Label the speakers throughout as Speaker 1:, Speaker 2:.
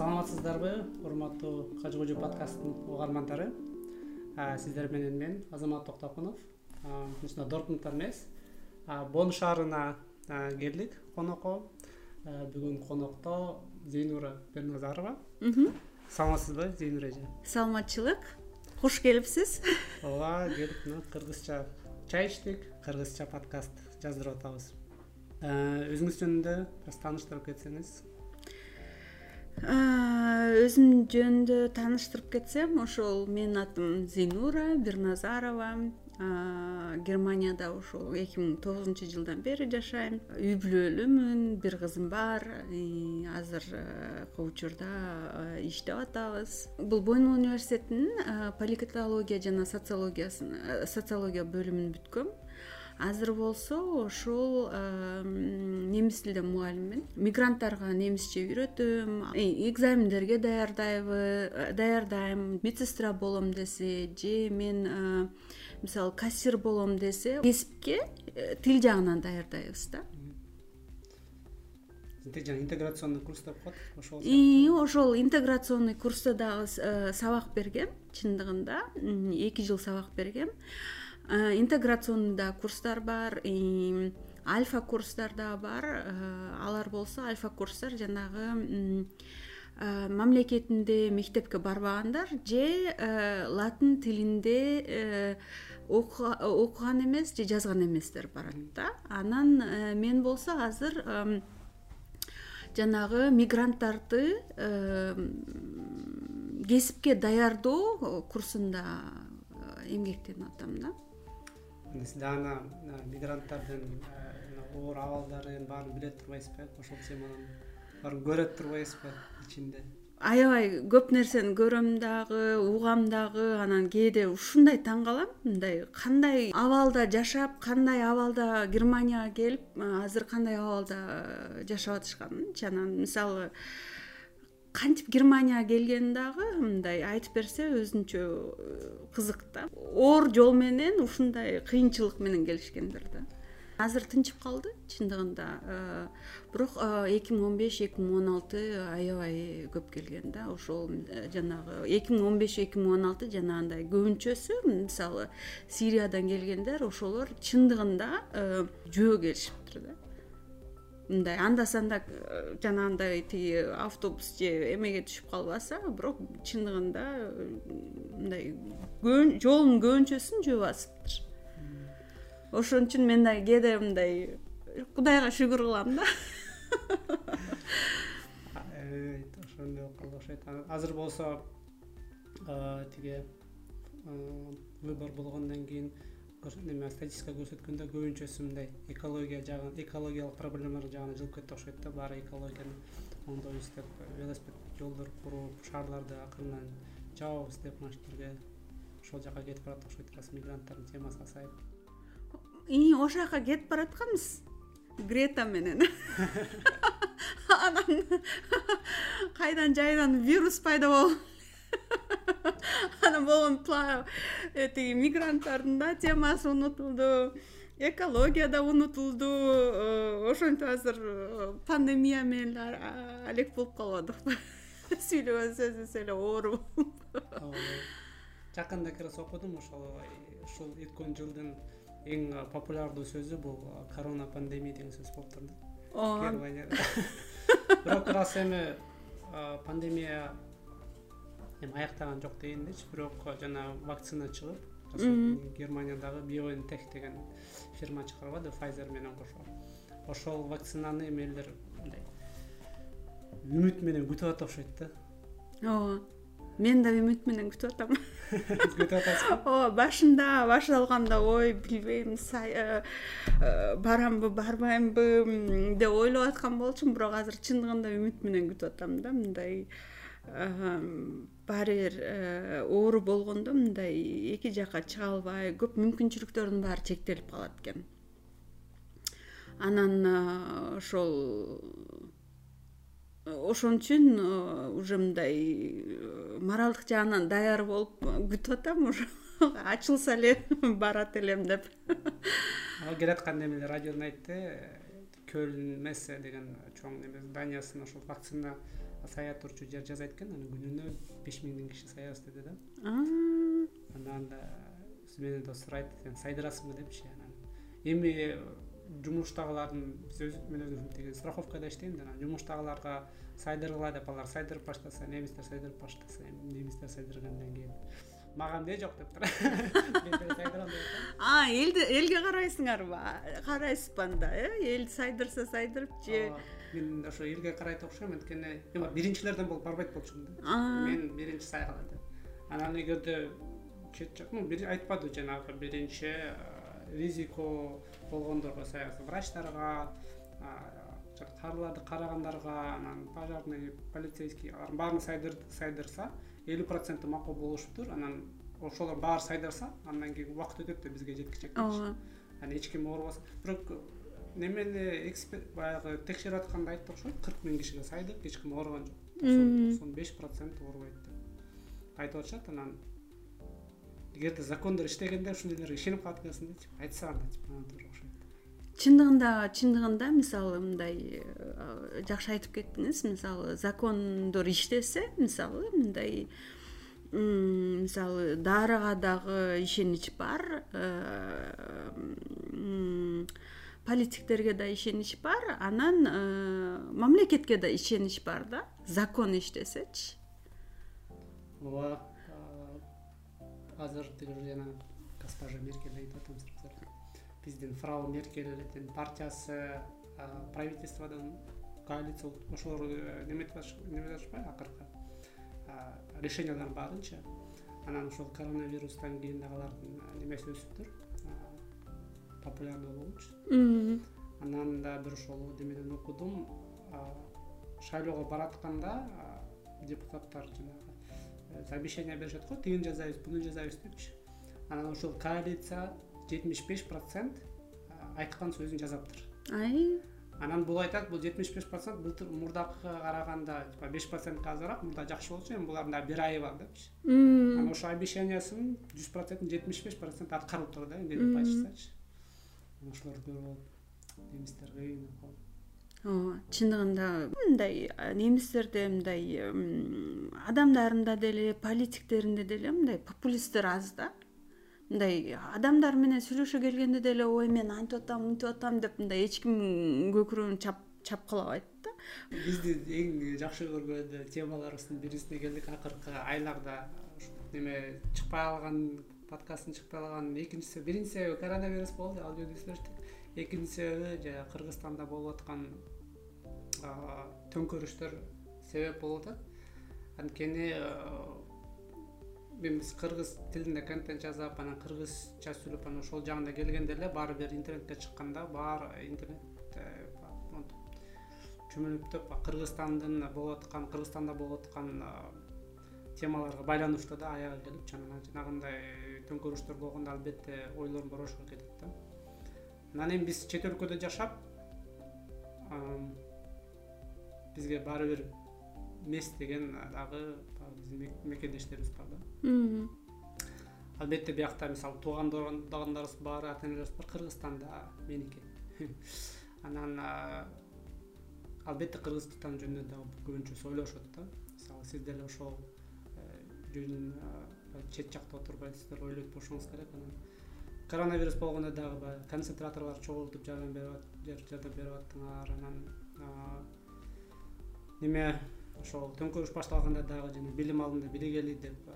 Speaker 1: саламатсыздарбы урматтуу кажы кожо подкасттын угармандары? Сиздер менен мен азамат токтокунов ушундай дортмундтан эмес. Бон шаарына келдик конокко. Бүгүн конокто зейнура берназарова. Саламатсызбы зейнура эже?
Speaker 2: Саламатчылык. Куш келипсиз
Speaker 1: ооба келип мына кыргызча чай ичтик кыргызча подкаст жаздырып атабыз. Өзүңүз жөнүндө бир аз тааныштырып кетсеңиз
Speaker 2: өзүм жөнүндө тааныштырып кетсем ошол менин атым зейнура бирназарова. Германияда ушул эки миң тогузунчу жылдан бери жашайм. Үй бүлөлүүмүн бир кызым бар. Азыркы учурда иштеп атабыз. Бул бойну университетинин политология жана социологиясын социология бөлүмүн бүткөм азыр болсо ошол немис тилден мугалиммин. Мигранттарга немисче үйрөтөм. Экзамендерге даярдайбы даярдайм. Медсестра болом десе же мен мисалы кассир болом десе кесипке э, тил жагынан даярдайбыз да.
Speaker 1: Жана интеграционный курс деп коет ошол
Speaker 2: ошол интеграционный курста дагы э, сабак бергем чындыгында. Эки жыл сабак бергем. Э, интеграционный да курстар бар альфа курстар дагы бар. Э, алар болсо альфа курстар жанагы э, мамлекетинде мектепке барбагандар же латын тилинде окуган эмес же жазган эместер барат да. Анан мен болсо азыр жанагы мигранттарды кесипке даярдоо курсунда эмгектенип атам да
Speaker 1: дагы мигранттардын оор абалдарын баарын биле турбайсызбы? Э ошол теманын баарын көрө турбайсызбы ичинде?
Speaker 2: Аябай көп нерсени көрөм дагы угам дагы анан кээде ушундай таң калам мындай кандай абалда жашап кандай абалда германияга келип азыр кандай абалда жашап атышканынчы анан мисалы кантип германияга келгени дагы мындай айтып берсе өзүнчө э, кызык да. Оор жол менен ушундай кыйынчылык менен келишкендер да. Азыр тынчып калды чындыгында э, бирок э, эки миң он беш эки миң он алты аябай көп келген да. Ошол жанагы эки миң он беш эки миң он алты жанагындай көбүнчөсү мисалы сириядан келгендер ошолор чындыгында жөө келишиптир да мындай анда санда э, жанагындай тиги автобус же эмеге түшүп калбаса бирок чындыгында э, мындай жолдун көбүнчөсүн жөө басыптыр. Ошон үчүн мен дагы кээде мындай кудайга шүгүр кылам да.
Speaker 1: Ошондой болуп калды окшойт азыр болсо тиги выбор болгондон кийин неме статистика көрсөткөндө көбүнчөсү мындай экология жагы экологиялык проблемалар жагына жылып кетти окшойт да баары экологияны оңдойбуз деп велосипед жолдор куруп шаарларды акырындан жабабыз деп жерге ошол жака кетип барат окшойт азыр мигранттардын темасына сайып.
Speaker 2: Ошол жака кетип баратканбыз. Грета менен. Анан кайдан жайдан вирус пайда болуп анан болгону э, тиги мигранттардын да темасы унутулду экология да унутулду э, ошентип азыр э, пандемия менен эле алек болуп калбадыкпы сүйлөгөн сөзүбүз эле оор болуп.
Speaker 1: Жакында эле окудум ошол ушул өткөн жылдын эң популярдуу сөзү бул корона пандемия деген сөз болуптур да ооба. Германияда бирок ырас эми пандемия эми аяктаган жок дегендейчи бирок жана вакцина чыгып германиядагы biontех деген фирма чыгарбады файзер менен кошо ошол вакцинаны эми элдер мындай үмүт менен күтүп атат окшойт да.
Speaker 2: Ооба мен да үмүт менен күтүп атам.
Speaker 1: Күтүп атасызбы
Speaker 2: ооба башында башталганда ой билбейм э, э, барамбы барбаймбы деп ойлоп аткан болчумун бирок азыр чындыгында үмүт менен күтүп атам да мындай баары бир э, оору болгондо мындай эки жака чыга албай көп мүмкүнчүлүктөрдүн баары чектелип калат экен. Анан э, ошол ошон үчүн э, уже мындай моралдык жагынан даяр болуп күтүп атам уже. Ачылса эле барат элем деп.
Speaker 1: Келаткан неме радиодон айтты көлн мессе деген неме зданиясына ошол вакцина саятурчу жер жазайт экен анан күнүнө беш миңден киши саябыз деди да. Анан биз менен да сурайт сен сайдырасыңбы депчи. Анан эми жумуштагылардын биз мен өзүм тиги страховкада иштейм да анан жумуштагыларга сайдыргыла деп алар сайдырып баштаса немистер сайдырып баштаса эми немистер сайдыргандан кийин мага эмне жок? деп атам
Speaker 2: а элди элге карайсыңарбы карайсызбы анда э? Эл сайдырса сайдырып же
Speaker 1: мен ошо элге карайт окшойм анткени эми биринчилерден болуп барбайт болчумун да. Мен биринчи сайгыла деп анан эгерде чет жак ну айтпады жанагы биринчи ризико болгондорго врачтарга карыларды карагандарга анан пожарный полицейский алардын баарын сайдырса элүү проценти макул болушуптур анан ошолор баары сайдырса андан кийин убакыт өтөт да бизге жеткиче ооба. анан эч ким оорубаса бирок немени эксперт баягы текшерип атканда айтты окшойт кырк миң кишиге сайдык эч ким ооруган жок. Токсон беш процент оорубайт деп айтып атышат. Анан эгерде закондор иштегенде ушул нелерге ишенип калат экенсиң депчи айтса анда анан туура окшойт.
Speaker 2: Чындыгында чындыгында мисалы мындай э, жакшы айтып кеттиңиз. Мисалы закондор иштесе мисалы мындай мисалы дарыга дагы ишенич бар. Э, политиктерге да ишенич бар анан э, мамлекетке да ишенич бар да. Закон иштесечи.
Speaker 1: Ооба азыр тиги жана госпожа меркель айтып атамсыздар биздин фрау меркельдин партиясы правительстводон коалиция ошолор э, неметип неметип атышпайбы акыркы решениялардын баарынчы анан ошол коронавирустан кийин дагы алардын э, немеси өсүптүр популярдуу болгончу анан да бир ошол демеден окудум. Шайлоого баратканда депутаттар жанагы обещание беришет го тигини жасайбыз буну жасайбыз депчи. Анан ошол коалиция жетимиш беш процент айткан сөзүн жасаптыр анан бул айтат бул жетимиш беш процент былтыр мурдакыга караганда беш процентке азыраак мурда жакшы болчу эми булардын дагы бир айы бар депчи. Анан ошол обещаниясынын жүз процентин жетимиш беш проценти аткарылыптыр да деп айтышсачы ошолорду көрүп алып немистер кыйын калып.
Speaker 2: Ооба чындыгында мындай немистерде мындай адамдарында деле политиктеринде деле мындай популисттер аз да. Мындай адамдар менен сүйлөшө келгенде деле ой мен антип атам мынтип атам деп мындай эч ким көкүрөгүн чапкылабайт да.
Speaker 1: Бизди эң жакшы көргөн темаларыбыздын бирисине келдик. Акыркы айларда неме чыкпай калган подкасттын чыкпай экинчи себеби биринчи себеби коронавирус болду ал жөнүндө сүйлөштүк экинчи себеби жанаг кыргызстанда болуп аткан төңкөрүштөр себеп болуп атат анткени биз кыргыз тилинде контент жасап анан кыргызча сүйлөп анан ошол жагында келгенде эле баары бир интернетке чыкканда баары интернет чөмүлөптөп кыргызстандын болуп аткан кыргызстанда болуп аткан темаларга байланыштуу да аягы анан жанагындай төңкөрүштөр болгондо албетте ойлор борошко кетет да. Анан эми биз чет өлкөдө жашап бизге баары бир мес деген дагы биздин мекендештерибиз бар да. Албетте биякта мисалы туугандарыбыз баары ата энелерибиз бар кыргызстанда меники. Анан албетте кыргызстан жөнүндө дагы көбүнчөсү ойлошот да. Мисалы сиз деле ошол э, чет жакта отурбайсыздар ойлойт болушуңуз керек. Анан коронавирус болгондо дагы баягы концентраторлорду чогултуп жардам берип жардам берип аттыңар. Анан неме ошол төңкөрүш башталганда дагы жана билим алымда биригели деп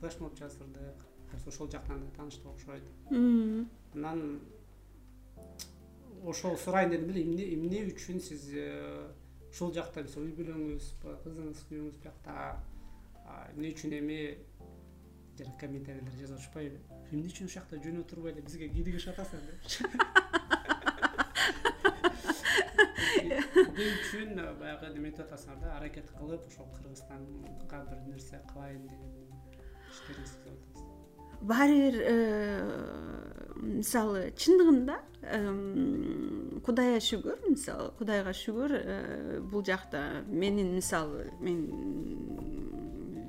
Speaker 1: флешмоб жаздырдык. Ошол жактан да тааныштык окшойт. Анан ошол сурайын дедим эле эмне эмне үчүн сиз э, ушул жакта мисалы үй бүлөңүз кызыңыз күйөөңүз биякта эмне үчүн эми жана комментарийлер жазып атышпайбы эмне үчүн ушул жакта жөн отурбай эле бизге кийлигишип атасың депчи эмне үчүн баягы неметип атасыңар да аракет кылып ошол кыргызстанга бир нерсе кылайын деген иштериңизди кылып атасыз.
Speaker 2: Баары бир э, мисалы чындыгында кудайга шүгүр мисалы кудайга шүгүр э, бул жакта менин мисалы мен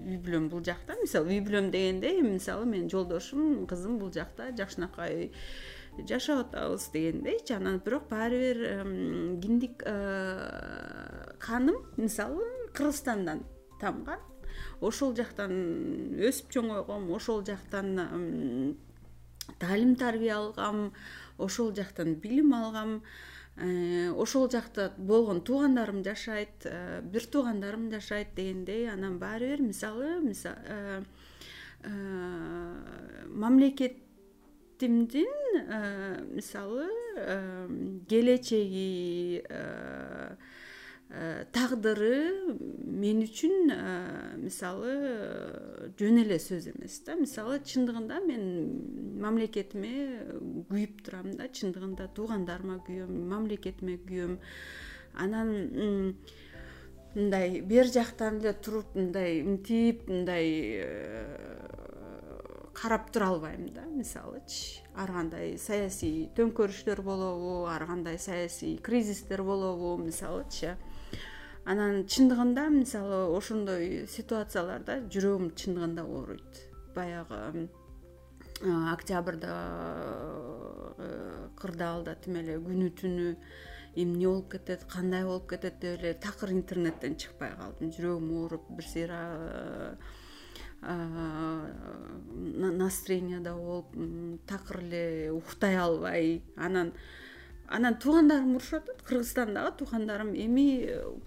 Speaker 2: үй бүлөм бул жакта. Мисалы үй бүлөм дегенде эми мисалы менин жолдошум кызым бул жакта жакшынакай жашап атабыз дегендейчи анан бирок баары бир киндик э, каным мисалы кыргызстандан тамган. Ошол жактан өсүп чоңойгом ошол жактан таалим тарбия алгам ошол жактан билим алгам ошол жакта болгон туугандарым жашайт э, бир туугандарым жашайт дегендей анан баары бир мисалы э, мамлекетимдин мисалы келечеги Э, тагдыры мен үчүн э, мисалы жөн эле сөз эмес да. Мисалы чындыгында мен мамлекетиме күйүп турам да чындыгында туугандарыма күйөм мамлекетиме күйөм. Анан мындай бери жактан эле туруп мындай мынтип мындай э, карап тура албайм да. Мисалычы ар кандай саясий төңкөрүштөр болобу ар кандай саясий кризистер болобу мисалычы анан чындыгында мисалы ошондой ситуацияларда жүрөгүм чындыгында ооруйт. Баягы октябрда кырдаалда тим эле күнү түнү эмне болуп кетет кандай болуп кетет деп эле такыр интернеттен чыкпай калдым. Жүрөгүм ооруп бир сыйра настроенияда болуп такыр эле уктай албай. Анан анан туугандарым урушуп атат кыргызстандагы туугандарым эми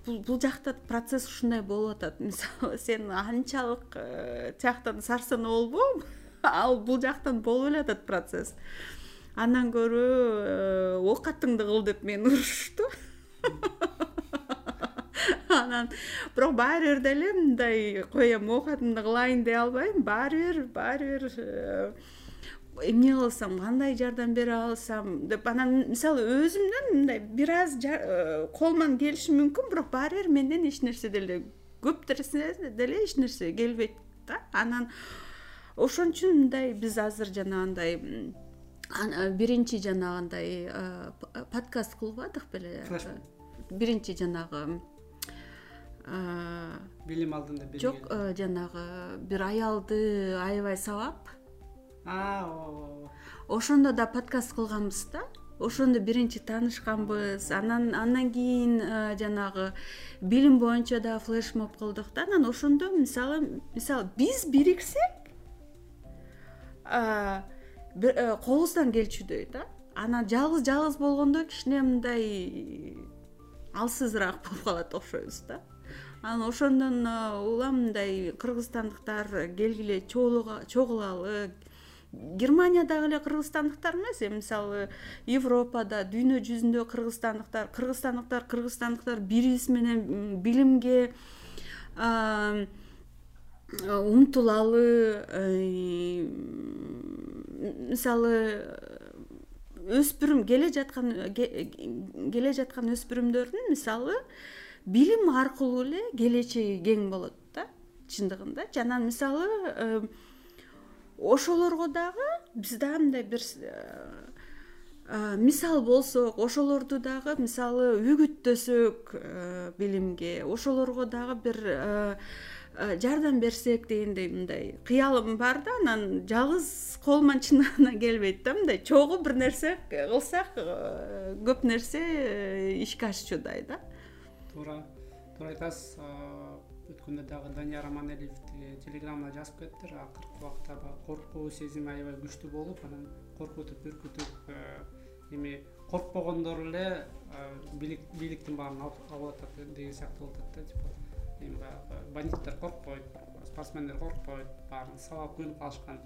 Speaker 2: бул жакта процесс ушундай болуп атат. Мисалы сен анчалык э, тияктан сарсанаа болбо ал бул жактан болуп эле атат процесс. Андан көрө э, оокатыңды кыл деп мени урушушту. Анан бирок баары бир деле мындай коеюн оокатымды кылайын дей албайм. Баары бир баары бир э, эмне кылсам кандай жардам бере алсам деп анан мисалы өзүмдөн мындай бир аз э, колуман келиши мүмкүн бирок баары бир менден эч нерсе деле көп нерсе деле эч нерсе келбейт да. Анан ошон үчүн мындай биз азыр жанагындай э, биринчи жанагындай э, подкаст кылбадык беле. Биринчи жанагы
Speaker 1: билим алдында
Speaker 2: жок жанагы бир аялды аябай сабап ошондо да подкаст кылганбыз да? Ошондо биринчи таанышканбыз. Анан андан кийин э, жанагы билим боюнча дагы флешмоб кылдык да. Анан ошондо мисалы мисалы биз бириксек э, э, колубуздан келчүдөй да. Анан жалгыз жалгыз болгондо кичине мындай алсызыраак болуп калат окшойбуз да. Анан ошондон улам мындай кыргызстандыктар келгиле чогулалы германиядагы эле кыргызстандыктар эмес эми мисалы европада дүйнө жүзүндө кыргызстандыктар кыргызстандыктар кыргызстандыктар бири бириси менен билимге умтулалы мисалы өспүрүм келе жаткан келе жаткан өспүрүмдөрдүн мисалы билим аркылуу эле келечеги кең болот да чындыгындачы анан мисалы ошолорго дагы биз дагы мындай бир э, мисал болсок ошолорду дагы мисалы үгүттөсөк э, билимге ошолорго дагы бир э, жардам берсек дегендей мындай кыялым бар да анан жалгыз колуман чындыгында келбейт да мындай чогуу бир нерсе кылсак көп нерсе ишке ашчудай да.
Speaker 1: Туура туура айтасыз өткөндө дагы данияр аманелиев телеграммада жазып кетиптир акыркы убакта баягы коркуу сезими аябай күчтүү болуп анан коркутуп үркүтүп э, эми коркпогондор эле э, бийликтин баарын алып атат деген сыяктуу болуп атат да типа. Эми баягы бандиттер коркпойт спортсмендер коркпойт баарын сабап көнүп калышкан.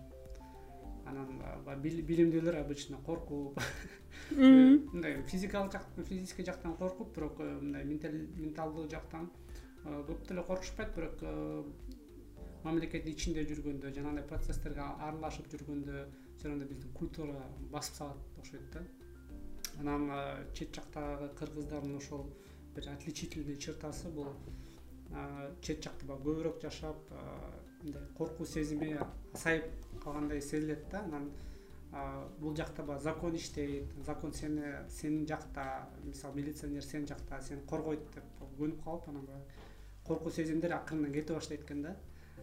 Speaker 1: Анан баягы билимдүүлөр обычно коркуп. Мындай физикалык физический жактан коркуп бирок э, мындай менталдуу жактан көп деле коркушпайт бирок мамлекеттин ичинде жүргөндө жанагындай процесстерге аралашып жүргөндө все равно биздин культура басып салат окшойт да. Анан чет жактагы кыргыздардын ошол бир отличительный чертасы бул чет жакта баягы көбүрөөк жашап мындай коркуу сезими азайып калгандай сезилет да. Анан бул жакта баягы закон иштейт закон сени сенин жакта мисалы милиционер сенин жакта сени коргойт деп көнүп калып анан баягы коркуу сезимдер акырындан кете баштайт экен да.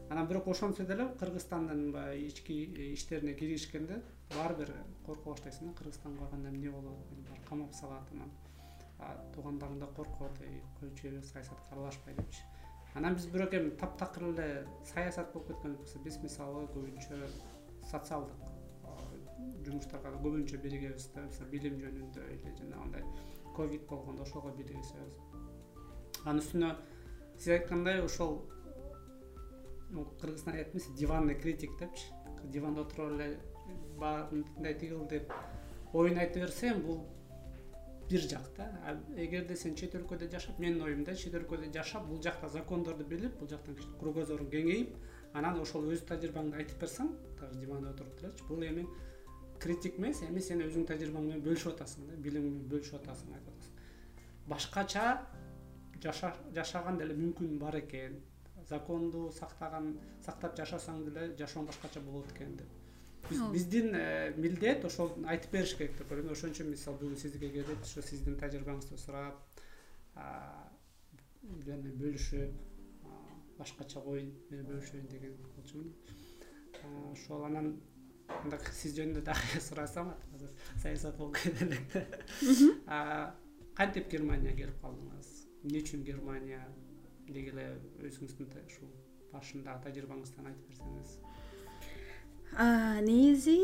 Speaker 1: Анан бирок ошентсе деле кыргызстандын баягы ички иштерине киришкенде баары бир корко баштайсың да кыргызстанга барганда эмне болот камап салат анан туугандарың да коркот койчу саясатка аралашпай депчи. Анан биз бирок эми таптакыр эле саясат болуп кеткен болсо биз мисалы көбүнчө социалдык жумуштарга көбүнчө биригебиз да мисалы билим жөнүндө или жанагындай ковид болгондо ошого биригишебиз анын үстүнө сиз айткандай ошол кыргызстан айтат эмес диванный критик депчи. Диванда отуруп эле баары мындай тигил деп оюн айта берсең бул бир жак да. Эгерде сен чет өлкөдө жашап менин оюмда чет өлкөдө жашап бул жакта закондорду билип бул жактан кругозоруң кеңейип анан ошол өз тажрыйбаңды айтып барсаң даже диванда отуруп делечи бул эми критик эмес эми сен өзүңдүн тажрыйбаң менен бөлүшүп атасың да билимиң менен бөлүшүп атасың айтып атасың. Башкача жашаган деле мүмкүн бар экен. Законду сактаган сактап жашасаң деле жашооң башкача болот экен деп. Биздин э, милдет ошол айтып бериш керек деп ойлойм. Ошон үчүн мисалы бүгүн сизге келип ушу сиздин тажрыйбаңызды сурап жана бөлүшүп башкача ой менен бөлүшөйүн деген болчумун. Ошол анан анда сиз жөнүндө дагы сурасам азыр саясат болуп кете элек кантип германияга келип калдыңыз эмне үчүн германия деги эле өзүңүздүн ушул башындагы тажрыйбаңыздан айтып берсеңиз.
Speaker 2: Негизи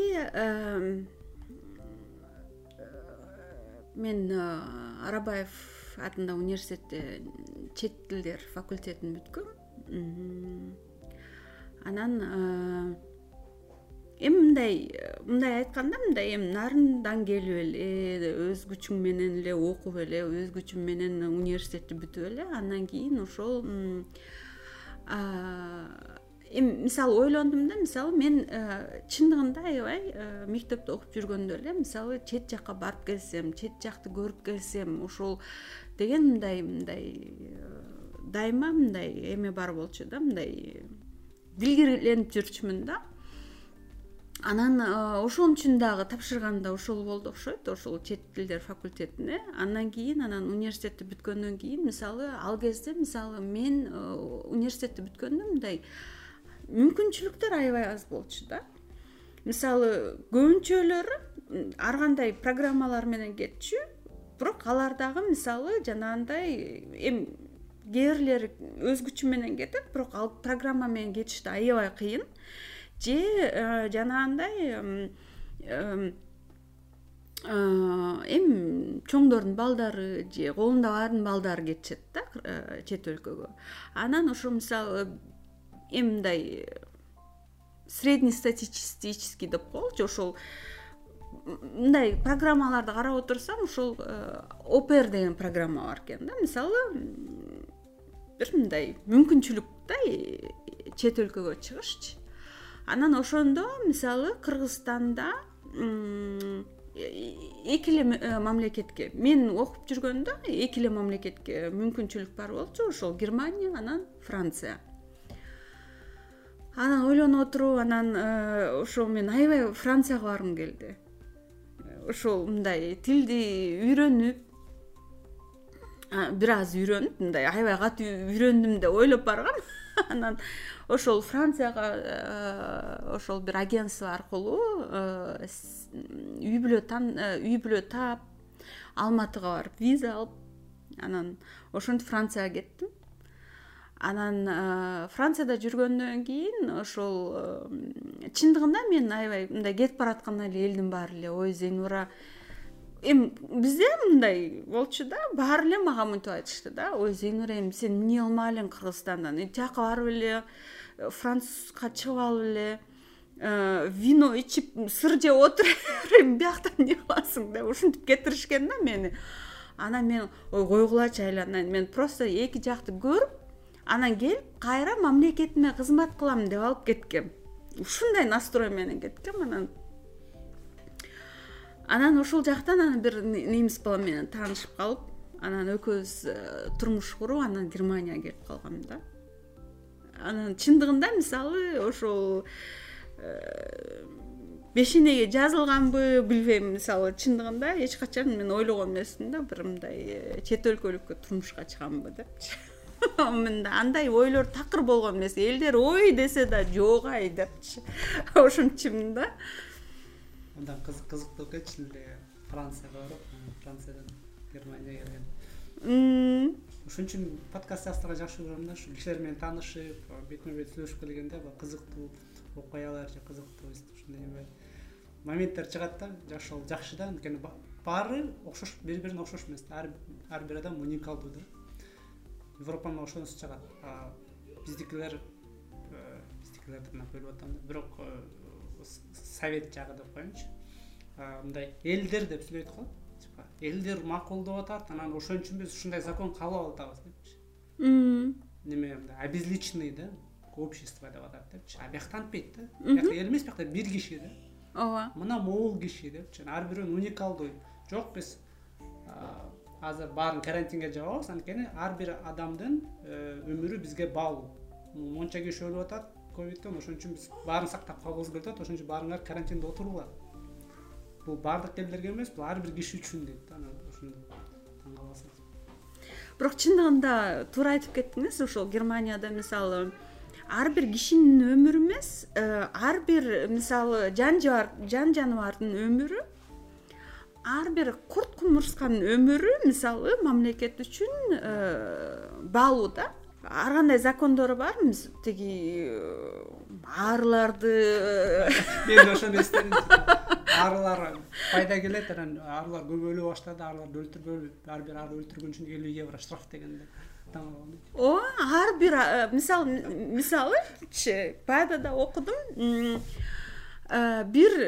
Speaker 2: мен арабаев атындагы университетте чет тилдер факультетин бүткөм анан эми мындай мындай айтканда мындай эми нарындан келип эле өз күчүң менен эле окуп эле өз күчүм менен университетти бүтүп эле андан кийин ошол эми мисалы ойлондум да мисалы мен э, чындыгында аябай э, мектепте окуп жүргөндө эле мисалы чет жакка барып келсем чет жакты көрүп келсем ошол деген мындай мындай э, дайыма мындай эме бар болчу да мындай дилгирленип жүрчүмүн да анан ошон үчүн дагы тапшырган да ошол болду окшойт. Ошол чет тилдер факультетине. Андан кийин анан университетти бүткөндөн кийин мисалы ал кезде мисалы мен университетти бүткөндө мындай мүмкүнчүлүктөр аябай аз болчу да. Мисалы көбүнчөлөрү ар кандай программалар менен кетчү бирок алар дагы мисалы жанагындай эми кээ бирлери өз күчү менен кетет бирок ал программа менен кетиш да аябай кыйын же э, жанагындай э, эми чоңдордун балдары же колунда бардын балдары кетишет да э, чет өлкөгө. Анан ошо мисалы эми мындай среднестатистический деп коелучу ошол мындай программаларды карап отурсам ошол э, опер деген программа бар экен да. Мисалы бир мындай мүмкүнчүлүк да чет өлкөгө чыгышчы анан ошондо мисалы кыргызстанда эки эле э, мамлекетке мен окуп жүргөндө эки эле мамлекетке мүмкүнчүлүк бар болчу. Ошол германия анан франция. Анан ойлонуп отуруп анан э, ошол мен аябай францияга баргым келди. Ошол мындай тилди үйрөнүп бир аз үйрөнүп мындай аябай катуу үйрөндүм деп ойлоп баргам анан ошол францияга э, ошол бир агентство аркылуу э, үй бүлө үй бүлө таап алматыга барып виза алып анан ошентип францияга кеттим. Анан э, францияда жүргөндөн кийин ошол э, чындыгында мен аябай мындай кетип баратканда эле элдин баары эле ой зейнура эми бизде мындай болчу да баары эле мага мынтип айтышты да. Ой зейнура эми сен эмне кылмак элең кыргызстандан? Тияка барып эле э, французга чыгып алып эле вино ичип сыр жеп отуруп эми биякта эмне кыласың деп ушинтип кетиришкен да мени анан мен ой койгулачы айланайын мен просто эки жакты көрүп анан келип кайра мамлекетиме кызмат кылам деп алып кеткем. Ушундай настрой менен кеткем анан анан ошол жактан анан бир немис бала менен таанышып калып анан экөөбүз э, турмуш куруп анан германияга келип калгам да. Анан чындыгында мисалы ошол э, бешенеге жазылганбы билбейм мисалы чындыгында эч качан мен ойлогон эмесмин да бир мындай э, чет өлкөлүккө турмушка чыгамбы депчи мындай андай ойлор такыр болгон эмес элдер ой десе да жок ай депчи. Ошентчүмүн да
Speaker 1: андан кызыктуу экенчи эле францияга барып франциядан германияга келген. Ошон үчүн подкаст жаздырганды жакшы көрөм да ушу кишилер менен таанышып бетме бет сүйлөшүп келгенде баягы кызыктуу окуялар же кызыктуу ушундай эме моменттер чыгат да жашоо жакшы да анткени баары окшош бири бирине окшош эмес да ар бир адам уникалдуу да. Европаны ошонусу чыгат биздикилер э, биздикилерди мына бөлүп атам да бирок э, совет жагы деп коеюнчу. Мындай элдер деп сүйлөйт го. Типа элдер макулдап атат анан ошон үчүн биз ушундай закон каалап атабыз депчи. Неме мындай обезличенный да общество деп атат депчи. А биякта антпейт да биякта эл эмес биякта бир киши да.
Speaker 2: Ооба.
Speaker 1: Мына могул киши депчи. Ар бирөөнүн уникалдуу. Жок биз азыр баарын карантинге жабабыз. Анткени ар бир адамдын э, өмүрү бизге баалуу. Монча киши өлүп атат ошон үчүн биз баарын сактап калгыбыз келип атат ошон үчүн баарыңар карантинде отуруңар бул баардык элдерге эмес бул ар бир киши үчүн дейт да.
Speaker 2: Бирок чындыгында туура айтып кеттиңиз ушул германияда мисалы ар бир кишинин өмүрү эмес э, ар бир мисалы жан жаныбардын өмүрү ар бир курт кумурсканын өмүрү мисалы мамлекет үчүн э, баалуу да ар кандай закондору бар тиги э, арыларды
Speaker 1: мен ошону эстедим арылар пайда келет анан арылар көбөйлөй баштады арыларды өлтүрбөйлү ар бир ары өлтүргөн үчүн элүү евро штраф дегенде таң
Speaker 2: ооба ар бир э, мисалы мисалычы баягыда да окудум э, бир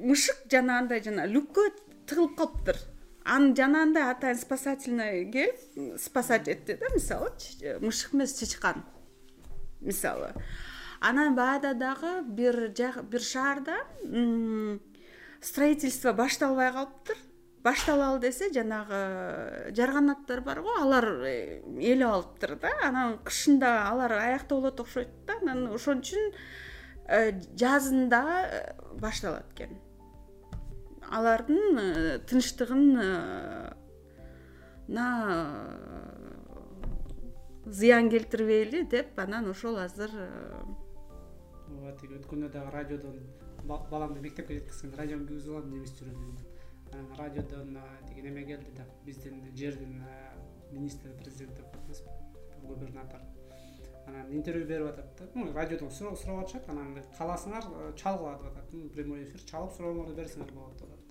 Speaker 2: мышык жанагындай жана люккө тыгылып калыптыр анын жанагындай атайын спасательный келип спасать этти да мисалы мышык эмес чычкан. Мисалы. Анан баягыда дагы бир бир шаарда строительство башталбай калыптыр. Башталалы десе жанагы жарганаттар барго алар э, ээлеп алыптыр да. Анан кышында алар аякта болот окшойт да. Анан ошон үчүн э, жазында э, башталат экен алардын э, тынчтыгына э, зыян келтирбейли деп анан ошол азыр э,
Speaker 1: ооба тиги өткөндө дагы радиодон баламды мектепке жеткизгенде радиону кийгизип алам немис жүрөм деп анан радиодон тиги неме келди да биздин жердин министри президент деп коет эмеспи губернатор. Анан интервью берип атат да. Ну радиодон сурап атышат анан кааласаңар чалгыла деп атат. Прямой эфир чалып сурооңорду берсеңер болот деп атат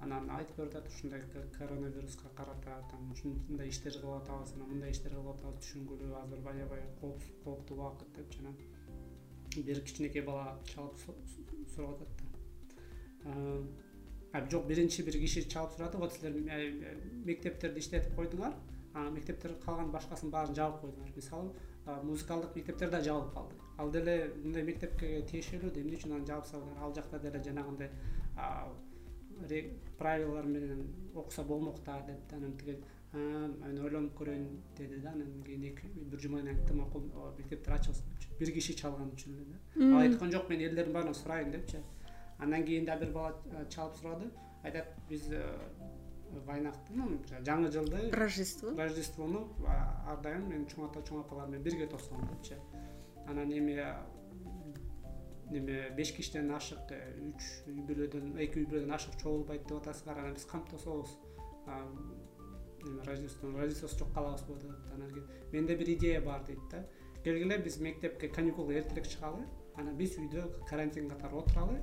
Speaker 1: анан айтып берип атат ушундай коронавируска карата там ушундай иштерди кылып атабыз анан мындай иштерди кылып атабыз түшүнгүлүү азыр аябай кооптуу убакыт депчи анан бир кичинекей бала чалып сурап атат да. Жок биринчи бир киши чалып сурады вот силер мектептерди иштетип койдуңар мектептер калган башкасын баарын жаап койдуңар. Мисалы музыкалдык мектептер да жабылып калды ал деле мындай мектепке тиешелүү да эмне үчүн аны жаапсыңар ал жакта деле жанагындай правилалар менен окуса болмок да деп да анан тиги мен ойлонуп көрөйүн деди да анан кийин бир жумадан кийин айтты макул мектептер ачыңыз депчи бир киши чалган үчүн эле да. Ал айткан жок мен элдердин баарынан сурайын депчи. Андан кийин дагы бир бала чалып сурады. Айтат биз вайнакты ну жаңы жылды
Speaker 2: рождество.
Speaker 1: Рождествону ар дайым мен чоң ата чоң апалар менен бирге тосом депчи анан эми неме беш кишиден ашык э, үч үй бүлөдөн эки үй бүлөдөн ашык чогулбайт деп атасыңар анан биз кантип тособуз рождество рождествосу жок калабыз го деп атат анан кийин менде бир идея бар дейт да. Келгиле биз мектепке каникулга эртерээк чыгалы анан биз үйдө карантин катары отуралы.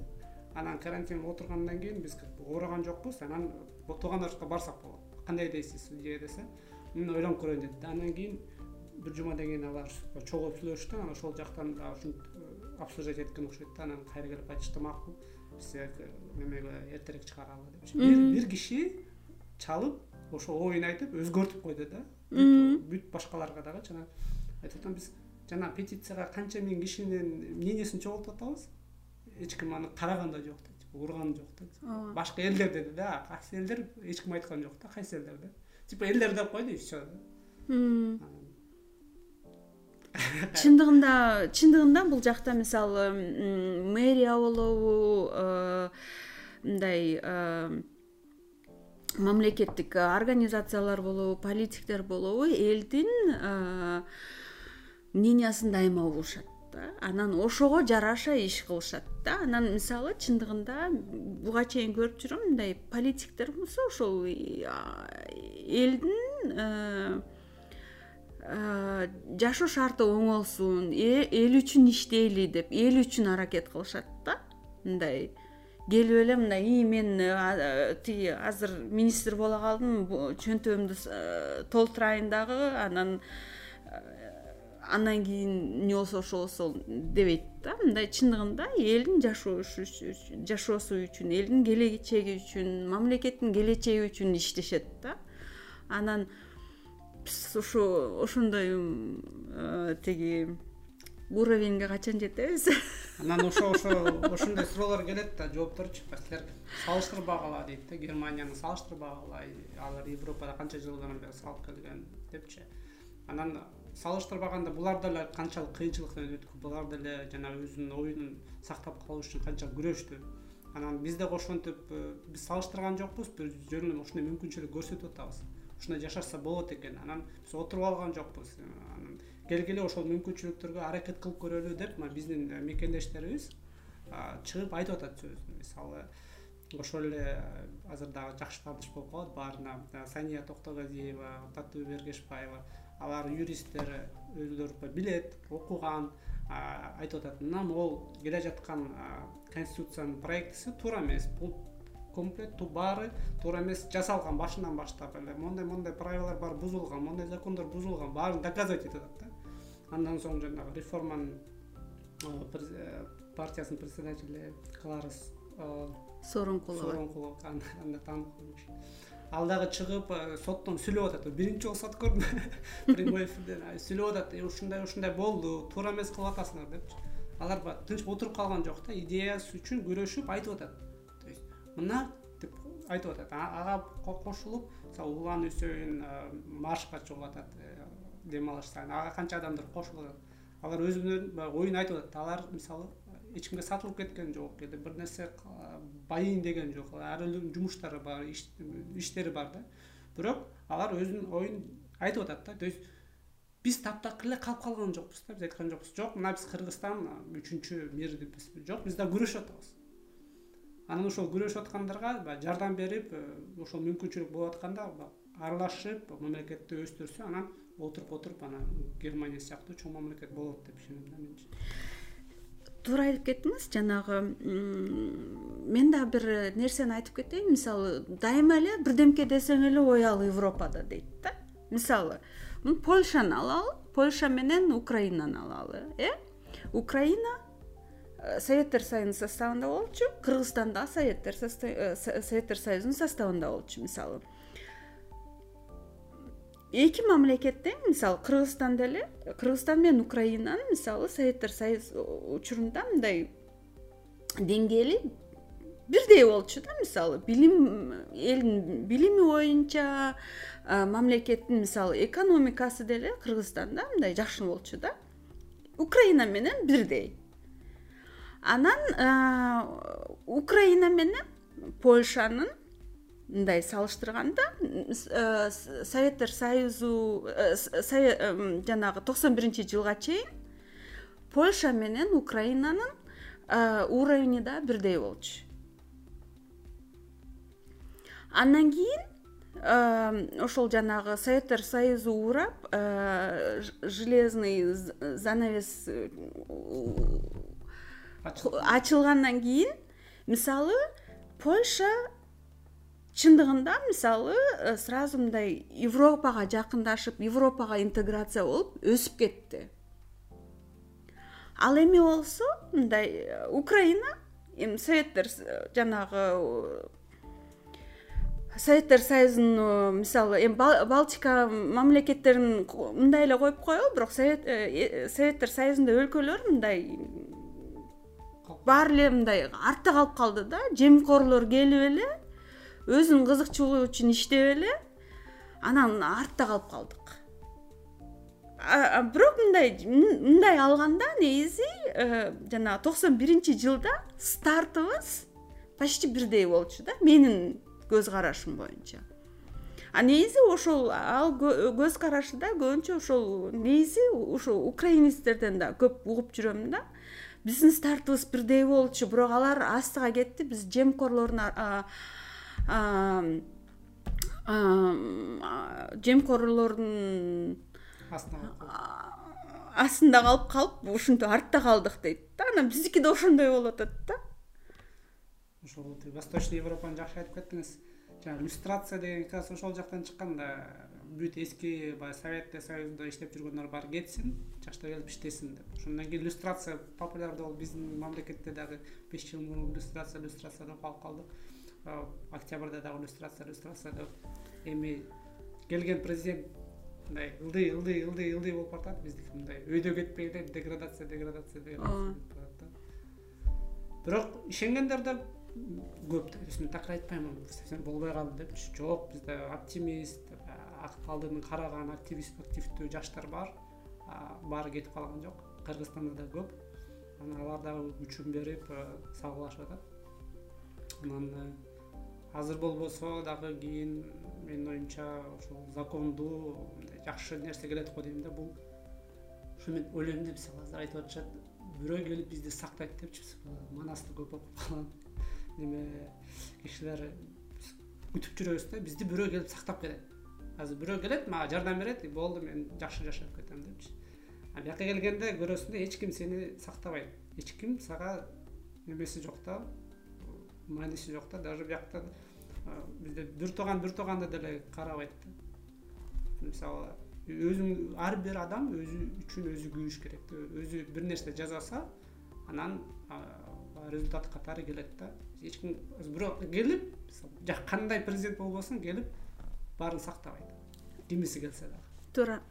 Speaker 1: Анан карантинде отургандан кийин биз оороган жокпуз анан туугандар жака барсак болот. Кандай дейсиз идея десе мен ойлонуп көрөйүн деди да. Андан кийин бир жумадан кийин алар чогулуп сүйлөшүштү анан ошол жактан ушинтип э, обсуждать эткен окшойт да анан кайра келип айтышты макул. Биз немеге эртерээк чыгаралы депчи бир киши чалып ошол оюн айтып өзгөртүп койду да. Бүт башкаларга дагычы анан айтып атам биз жана петицияга канча миң кишинин мнениясын чогултуп атабыз? Эч ким аны караган да жок дейт урган жок да. Башка элдер деди да кайсы элдер эч ким айткан жок да кайсы элдер деп типа элдер деп койду и все
Speaker 2: чындыгында чындыгында бул жакта мисалы мэрия болобу э, мындай э, мамлекеттик организациялар болобу политиктер болобу элдин э, мнениясын дайыма угушат да. Анан ошого жараша иш кылышат да. Анан мисалы чындыгында буга чейин көрүп жүрөм мындай политиктер болсо ошол элдин жашоо шарты оңолсун эл үчүн иштейли деп эл үчүн аракет кылышат да. Мындай келип эле мындай ии мен тиги азыр министр боло калдым чөнтөгүмдү толтурайын дагы анан андан кийин эмне болсо ошо болсо дебейт да. Мындай чындыгында элдин жашоосу үчүн элдин келечеги үчүн мамлекеттин келечеги үчүн иштешет да. Анан ушу ошондой тиги уровеньге качан жетебиз?
Speaker 1: Анан ошо ошо ошондой суроолор келет да жоопторчу силер салыштырбагыла дейт да германияны салыштырбагыла алар европада канча жылдан бери салып келген депчи. Анан салыштырбаганда булар деле канчалык кыйынчылыктан өткөн булар деле жанагы өзүнүн оюнун сактап калуу үчүн канчалык күрөштү. Анан биз дагы ошентип э, биз салыштырган жокпуз бир жөн эле ушундай мүмкүнчүлүк көрсөтүп атабыз ушундай жашашса болот экен. Анан биз отуруп алган жокпуз. Анан келгиле ошол мүмкүнчүлүктөргө аракет кылып көрөлү деп мына биздин э, мекендештерибиз чыгып айтып атат сөзүн. Мисалы ошол эле э, азыр дагы жакшы тааныш болуп калат. Баарына сания токтогазиева татуу бергешбаева алар юристтер өздөрү билет окуган айтып атат. Мына могул келе жаткан конституциянын проектиси туура эмес. Бул баары туура эмес жасалган башынан баштап эле. Моундай моундай правилалар баары бузулган моундай закондор бузулган баарын доказывать этип атат да. Андан соң жанагы реформанын э, партиясынын председатели кларес
Speaker 2: сооронкулова
Speaker 1: сооронкулова анда таанып ал дагы чыгып э, соттон сүйлөп атат биринчи болсо от көрдүм. Прямой эфирден. Сүйлөп атат. Э, ушундай ушундай болду. Туура эмес кылып атасыңар депчи. Алар баягы тынч отуруп калган жок да. Идеясы үчүн күрөшүп айтып атат мына деп айтып атат. Ага кошулуп мисалы улан үсейин э, маршка чыгып атат дем алыш сайын ага канча адамдар кошулуп атат. Алар өзүнүн баягы оюн айтып атат. Алар мисалы эч кимге сатылып кеткен жок или бир нерсе байыйын деген жок. Ар бирөөнүн жумуштары бар иштери бар да. Бирок алар өзүнүн оюн айтып атат да. То есть биз таптакыр эле калып калган жокпуз да. Биз айткан жокпуз. Жок мына биз кыргызстан үчүнчү мирбиз жок биз дагы күрөшүп атабыз анан ошол күрөшүп аткандарга баягы жардам берип э, ошол мүмкүнчүлүк болуп атканда аралашып мамлекетти өстүрсө анан отуруп отуруп анан германия сыяктуу чоң мамлекет болот деп ишенем да менчи
Speaker 2: туура айтып кеттиңиз жанагы мен дагы бир нерсени айтып кетейин. Мисалы дайыма эле бирдемке десең эле ой ал европада дейт да. Мисалы польшаны алалы польша менен украинаны алалы э? Украина советтер союзунун составында болчу. Кыргызстан дагы советтер э, советтер союзунун составында болчу мисалы. Эки мамлекет тең мисалы кыргызстан деле кыргызстан менен украинанын мисалы советтер союз учурунда мындай деңгээли бирдей болчу да мисалы. Билим элдин билими боюнча мамлекеттин мисалы экономикасы деле кыргызстанда мындай жакшы болчу да. Украина менен бирдей анан украина менен польшанын мындай салыштырганда э, советтер союзу э, жанагы токсон биринчи жылга чейин польша менен украинанын э, уровени да бирдей болчу. Андан кийин ошол жанагы советтер союзу уурап железный занавес ачылгандан кийин мисалы польша чындыгында мисалы э, сразу мындай европага жакындашып европага интеграция болуп өсүп кетти. Ал эме болсо мындай э, украина эми советтер э, жанагы советтер союзунун мисалы эми балтика мамлекеттерин мындай эле коюп коелу бирок советтер союзунда өлкөлөр мындай баары эле мындай артта калып калды да. Жемкорлор келип эле өзүнүн кызыкчылыгы үчүн иштеп эле анан артта калып калдык. Бирок мындай мындай алганда негизи э, жанагы токсон биринчи жылда стартыбыз почти бирдей болчу да менин көз карашым боюнча. А негизи ошол ал көз карашы да көбүнчө ошол негизи ушул украинецтерден да көп угуп жүрөм да биздин стартыбыз бирдей болчу бирок алар астыга кетти. Биз жемкорлордун жемкорлордун астында калып калып ушинтип артта калдык дейт да. Анан биздики да ошондой болуп атат да.
Speaker 1: Ошол восточный европаны жакшы айтып кеттиңиз. Жанаг иллюстрация деген как раз ошол жактан чыккан да бүт эски баягы советтик союзунда иштеп жүргөндөр баары кетсин жаштар келип иштесин деп. Ошондон кийин иллюстрация популярдуу болуп биздин мамлекетте дагы беш жыл мурун иллюстрация иллюстрация деп калып калдык октябрда дагы иллюстрация иллюстрация деп эми келген президент мындай ылдый ылдый ылдый ылдый болуп баратат биздики мындай өйдө кетпей эле деградация деградация деградация бирок ишенгендер да көп да мен такыр айтпаймын совсем болбой калды депчи жок бизде оптимист алдыны караган активист активдүү жаштар бар. Баары кетип калган жок. Кыргызстанда да көп. Анан алар дагы күчүн берип сабылашып атат анан азыр болбосо дагы кийин менин оюмча ушул закондуу мындай жакшы нерсе келет го дейм да бул. Ошо мен ойлойм да мисалы азыр айтып атышат. Бирөө келип бизди сактайт депчи манасты көп окуп калган. Неме кишилер күтүп жүрөбүз да бизди бирөө келип сактап кетет азыр бирөө келет мага жардам берет и болду мен жакшы жашап кетем депчи. А бияка келгенде көрөсүң да эч ким сени сактабайт. Эч ким сага немеси жок да мааниси жок да даже биякта бизде бир тууган бир тууганды деле карабайт да. Мисалы өзүң ар бир адам өзү үчүн өзү күйүш керек да. Өзү бир нерсе жасаса анан результат катары келет да. Эч ким бирок келип кандай президент болбосун келип баарын сактабайт. Кимиси келсе дагы.
Speaker 2: Туура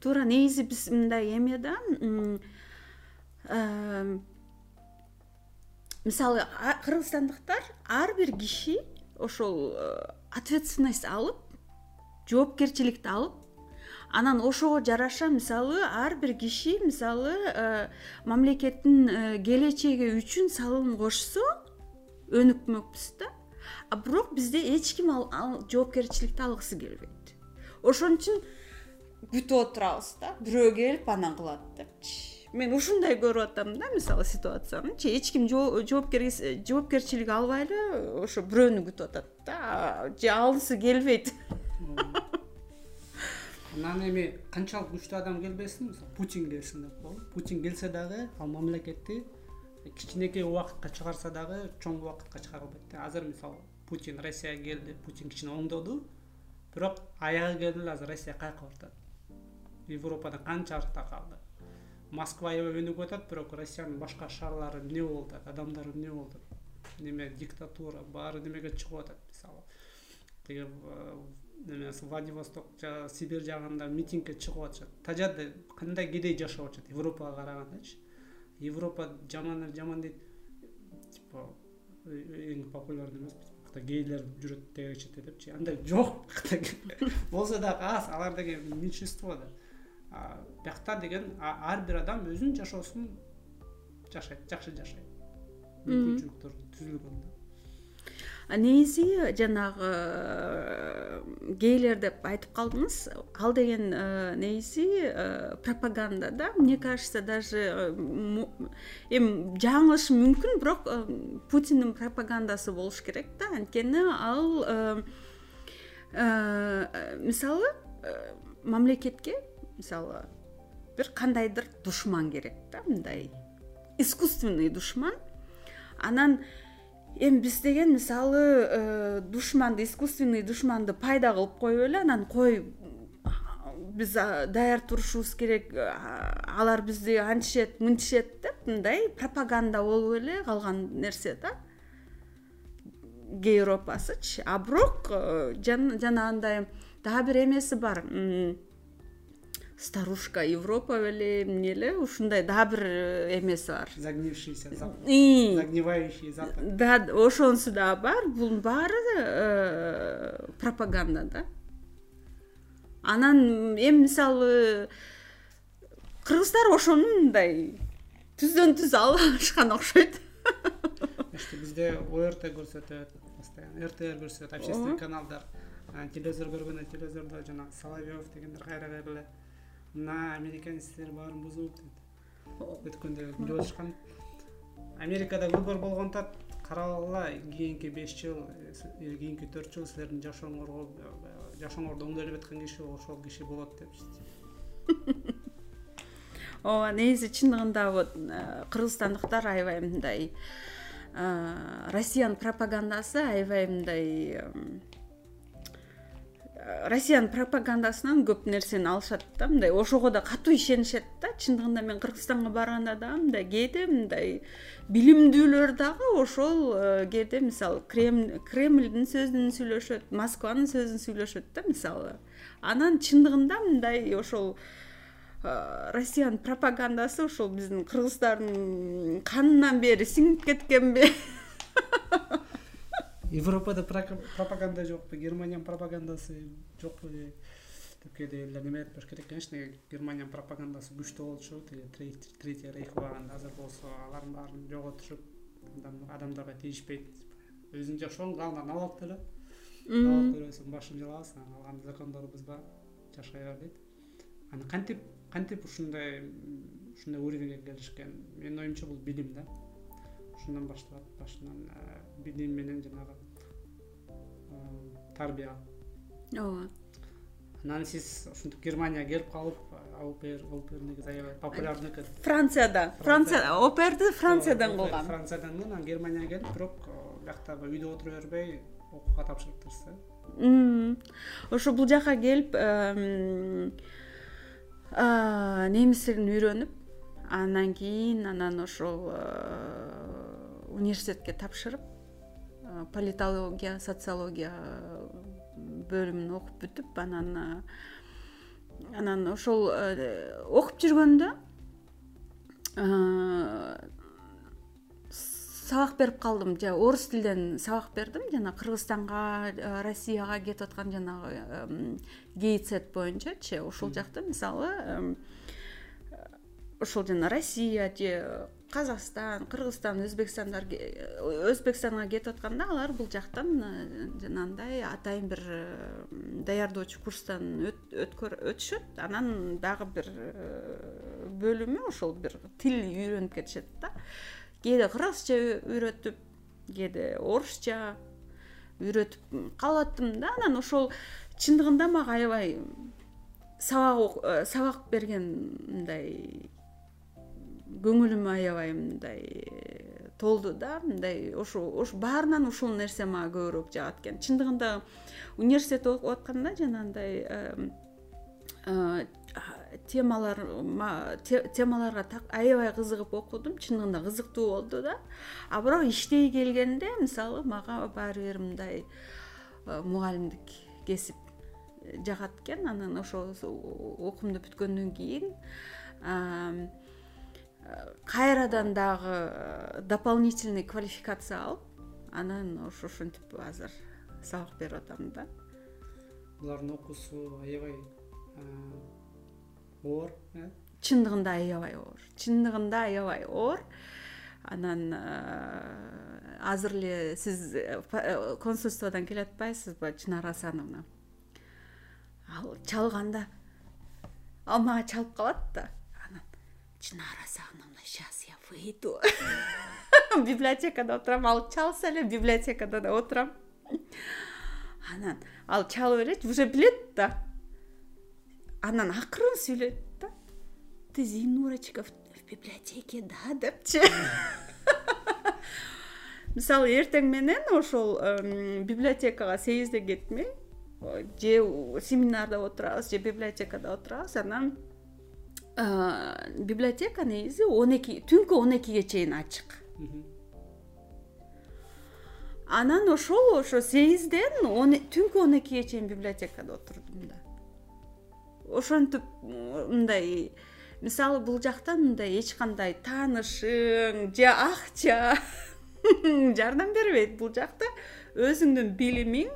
Speaker 2: туура негизи биз мындай эме да мисалы кыргызстандыктар ар бир киши ошол э, ответственность алып жоопкерчиликти алып анан ошого жараша мисалы ар бир киши мисалы э, мамлекеттин э, келечеги үчүн салым кошсо өнүкмөкпүз да а бирок бизде эч ким жоопкерчиликти алгысы келбейт. Ошон үчүн күтүп отурабыз да. Бирөө келип анан кылат депчи мен ушундай көрүп атам да мисалы ситуациянычы эч ким жоопкерчилик албай эле ошо бирөөнү күтүп атат да. Же алгысы келбейт.
Speaker 1: Анан эми канчалык күчтүү адам келбесин мисалы путин келсин деп коелу путин келсе дагы ал мамлекетти кичинекей убакытка чыгарса дагы чоң убакытка чыгара албайт да. Азыр мисалы путин россияга келди путин кичине оңдоду бирок аягы келип эле азыр россия каяка баратат европадан канча артта калды? Москва аябай өнүгүп атат бирок россиянын башка шаарлары эмне болуп атат адамдары эмне болуп атат неме диктатура баары немеге чыгып атат мисалы? Тиги неме владивосток жагы сибирь жагында митингге чыгып атышат. Тажады кандай кедей жашап атышат? Европага карагандачы европа жаман жаман дейт. Типа эң популярный эмес гейлер жүрөт тегерек четте депчи андай жок болсо дагы аз алар деген меньшинство да. Биякта деген ар бир адам өзүнүн жашоосун жашайт жакшы жашайт. Мүмкүнчүлүктөр түзүлгөн да
Speaker 2: негизи жанагы э, гейлер деп айтып калдыңыз. Ал деген э, негизи э, пропаганда да. Мне кажется даже эми жаңылышым мүмкүн бирок путиндин пропагандасы болуш керек да. Анткени ал мисалы мамлекетке мисалы бир кандайдыр душман керек да мындай искусственный душман. Анан эми биз деген мисалы э, душманды искусственный душманды пайда кылып коюп эле анан кой биз даяр турушубуз керек алар бизди антишет мынтишет деп мындай пропаганда болуп эле калган нерсе да. Европасычы а бирок э, жанагындай дагы бир эмеси бар старушка европа беле эмне эле ушундай дагы бир э, эмеси бар.
Speaker 1: Загнившийся загнивающий запад.
Speaker 2: да ошонусу дагы бар. Бунун баары э, пропаганда да. Анан эми мисалы кыргыздар ошону мындай түздөн түз алып алышкан окшойт.
Speaker 1: Бизде орт көрсөтөт постоянно. Ртр көрсөтөт общественный каналдар. Телевизор көргөндө телевизордо жанагы соловьев дегендер кайра кайра эле мына американецтер баарын бузуп өткөндө атышкан америкада выбор болгондо карап ала кийинки беш жыл или кийинки төрт жыл силердин жашооңорго жашооңорду оңдойлоп аткан киши ошол киши болот депчи.
Speaker 2: Ооба негизи чындыгында вот кыргызстандыктар аябай мындай россиянын пропагандасы аябай мындай россиянын пропагандасынан көп нерсени алышат да мындай ошого да катуу ишенишет да чындыгында мен кыргызстанга барганда дагы мындай кээде мындай билимдүүлөр дагы ошол э, кээде мисалы кремльдин сөзүн сүйлөшөт москванын сөзүн сүйлөшөт да мисалы. Анан чындыгында мындай ошол э, россиянын пропагандасы ошол биздин кыргыздардын канынан бери сиңип кеткенби
Speaker 1: европада пропаганда жокпу германиянын пропагандасы жокпу деп. Кээде элдер неме айтпаш керек конечно германиянын пропагандасы күчтүү болчу тиги третий рейх убагында азыр болсо алардын баарын жоготушуп адамдарга тийишпейт жашооңду алдынан алып алып деле. Алып бербесең башыңды жалабайсың анан алган закондорубуз бар жашай бер дейт. Анан кантип кантип ушундай ушундай уровеньге келишкен? Менин оюмча бул билим да. Ушундан башталат башынан билим менен жанагы тарбия.
Speaker 2: Ооба.
Speaker 1: Анан сиз ушинтип германияга келип калып опер опер негизи аябай популярдуу экен
Speaker 2: францияда франция оперди франциядан кылгам
Speaker 1: франциядан анан германияга келип бирок биякта үйдө отура бербей окууга тапшырыптырсыз
Speaker 2: э ошо бул жака келип немистерин үйрөнүп андан кийин анан ошол университетке тапшырып политология социология бөлүмүн окуп бүтүп анан анан ошол окуп жүргөндө сабак берип калдым. Жана орус тилден сабак бердим. Жана кыргызстанга россияга кетип аткан жанагы гейцет боюнчачы ошол жакта мисалы ошол жана россия же казакстан кыргызстан өзбекстандар өзбекстанга кетип атканда алар бул жактан э, жанагындай атайын бир э, даярдоочу курстан өтүшөт. Анан дагы бир э, бөлүмү ошол бир тил үйрөнүп кетишет да. Кээде кыргызча үйрөтүп кээде орусча үйрөтүп калып аттым да. Анан ошол чындыгында мага аябай сабак сабак берген мындай көңүлүм аябай мындай э, толду да мындай ошо баарынан ушул нерсе мага көбүрөөк жагат экен. Чындыгында университетте окуп атканда жанагындай э, темалар темаларга аябай кызыгып окудум чындыгында кызыктуу болду да. А бирок иштей келгенде мисалы мага баары бир мындай э, мугалимдик кесип жагат экен. Анан ошол окуумду бүткөндөн кийин кайрадан дагы э, дополнительный квалификация алып анан ошо ушинтип азыр сабак берип атам да.
Speaker 1: Булардын окуусу аябай оор э?
Speaker 2: Чындыгында аябай оор чындыгында аябай оор. Анан э, азыр эле сиз э, консульстводон келе атпайсызбы чынар асановна? Ал чалганда. Ал мага чалып калат да. Чынар асановна. сейчас я выйду. Библиотекада отурам. Ал чалса эле библиотекада да отурам. Анан ал чалып элечи уже билет да. Анан акырын сүйлөйт да. Ты зинурочка в библиотеке да? депчи. Мисалы эртең менен ошол библиотекага сейизде кетмей же семинарда отурабыз же библиотекада отурабыз. Анан библиотека негизи он эки түнкү он экиге чейин ачык. Анан ошол ошо сегизден түнкү он экиге чейин библиотекада отурдум да. Ошентип мындай мисалы бул жакта мындай эч кандай таанышың же акча жардам бербейт бул жакта. Өзүңдүн билимиң